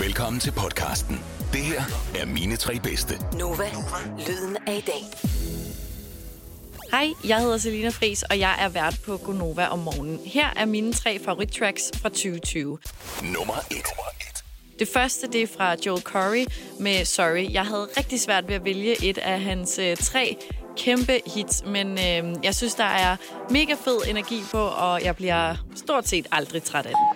Velkommen til podcasten. Det her er mine tre bedste. Nova, lyden af i dag. Hej, jeg hedder Selina Fris, og jeg er vært på Gonova om morgenen. Her er mine tre favorittracks fra 2020. Nummer et. Det første, det er fra Joel Corey med Sorry. Jeg havde rigtig svært ved at vælge et af hans øh, tre kæmpe hits, men øh, jeg synes, der er mega fed energi på, og jeg bliver stort set aldrig træt af det.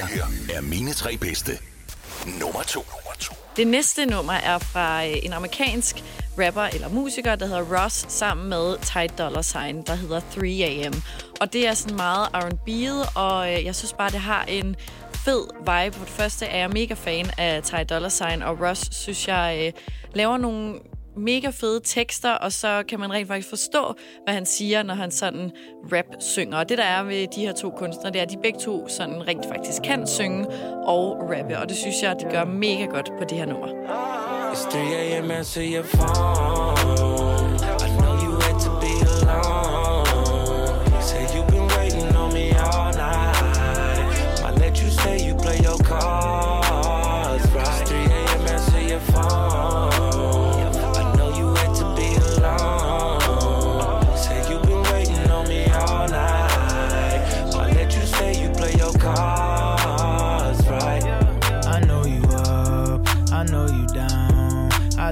Her er mine tre bedste. Nummer to. Nummer to. Det næste nummer er fra øh, en amerikansk rapper eller musiker, der hedder Ross, sammen med Ty Dolla Sign, der hedder 3AM. Og det er sådan meget R&B'et, og øh, jeg synes bare, det har en fed vibe. For det første er jeg mega fan af Ty Dolla Sign, og Ross synes jeg øh, laver nogle mega fede tekster, og så kan man rent faktisk forstå, hvad han siger, når han sådan rap synger. Og det, der er ved de her to kunstnere, det er, at de begge to sådan rent faktisk kan synge og rappe, og det synes jeg, de gør mega godt på det her nummer. It's 3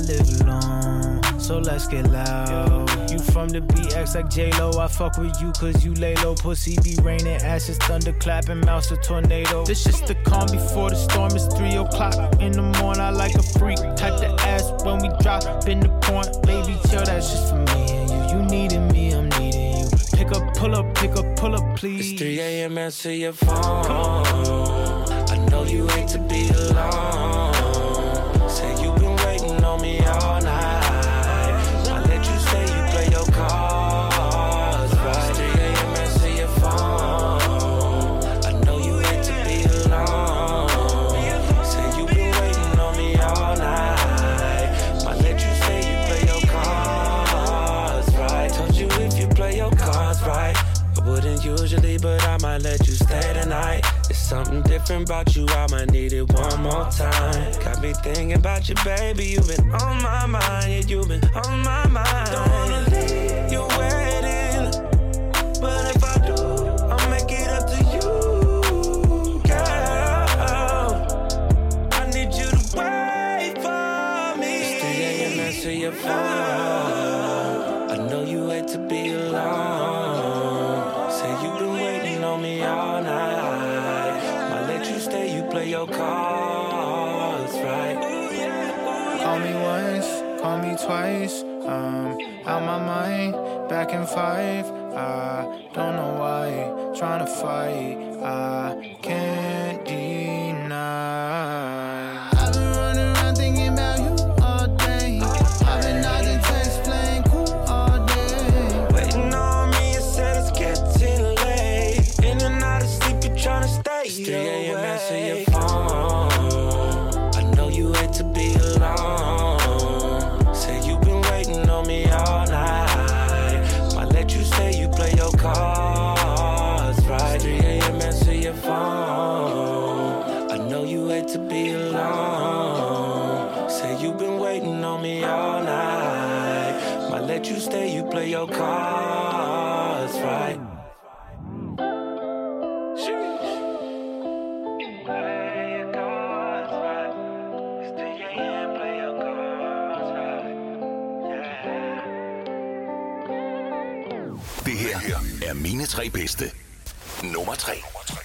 live alone, so let's get loud. You from the BX like J-Lo, I fuck with you cause you lay low. Pussy be raining, ashes, thunder clapping, mouse a tornado. This just the calm before the storm, it's 3 o'clock in the morning. I like a freak, type the ass when we drop in the point. Baby, chill, that's just for me and you. You needed me, I'm needing you. Pick up, pull up, pick up, pull up, please. It's 3 a.m. Answer your phone. I know you hate to be alone. Different about you, I might need it one more time. Got me thinking about you, baby. You've been on my mind, yeah, you've been on my mind. Twice. Um, out my mind, back in five. I don't know why, trying to fight. I cards right. Det her er mine tre bedste. Nummer tre.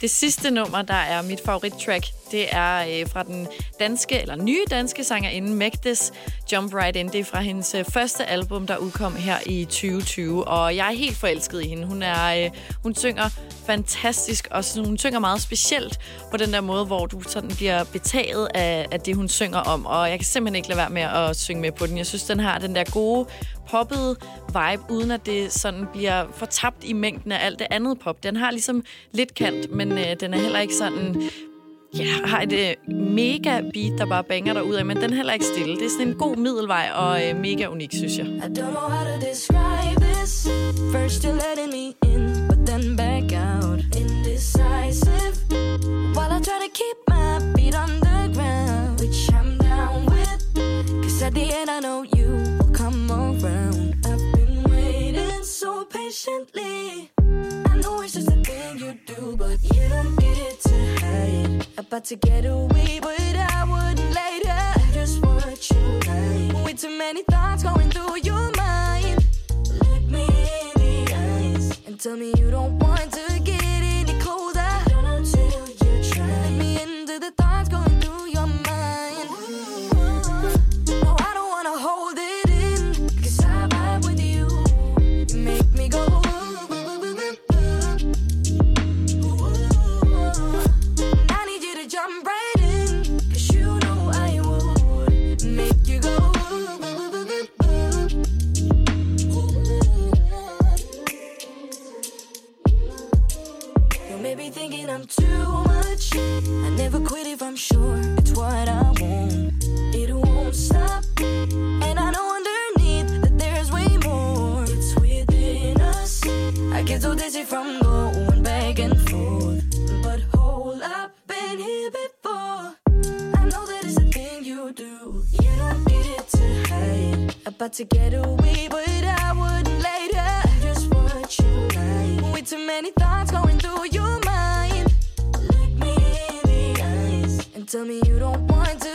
Det sidste nummer, der er mit favorittrack, det er øh, fra den danske, eller nye danske sangerinde Magdes Jump Right In. Det er fra hendes øh, første album, der udkom her i 2020, og jeg er helt forelsket i hende. Hun, er, øh, hun synger fantastisk, og sådan, hun synger meget specielt på den der måde, hvor du sådan bliver betaget af, af det, hun synger om, og jeg kan simpelthen ikke lade være med at synge med på den. Jeg synes, den har den der gode poppede vibe, uden at det sådan bliver fortabt i mængden af alt det andet pop. Den har ligesom lidt kant, men øh, den er heller ikke sådan ja, har et øh, mega beat, der bare banger dig ud af, men den er heller ikke stille. Det er sådan en god middelvej og øh, mega unik, synes jeg. I don't know how to describe this. First you're letting me in, but then back out. Indecisive. While I try to keep my feet on the ground, which I'm down with. Cause at the end I know you will come around. I've been waiting so patiently. I know it's just a thing you do, but you don't About to get away, but I wouldn't later. Just what you like. With too many thoughts going through About to get away, but I wouldn't later. Just what you like. With too many thoughts going through your mind. Look me in the eyes and tell me you don't want to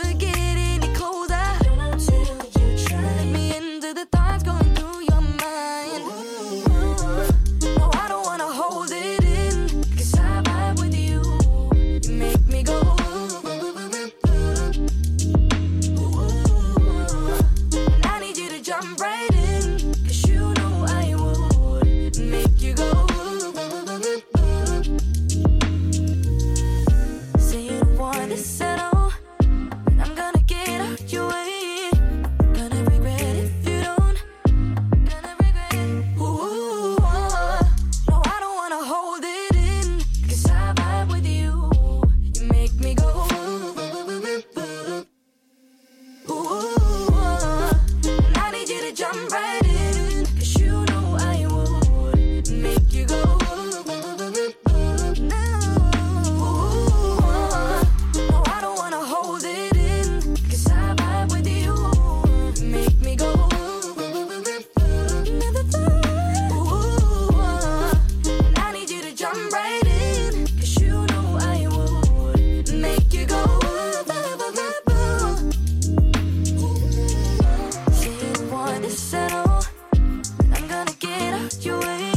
this I'm gonna get out your way.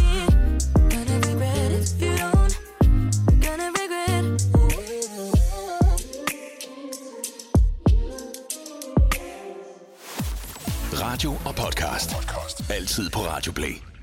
Gonna regret if you don't. Gonna regret. Radio og podcast. Altid på Radio Play.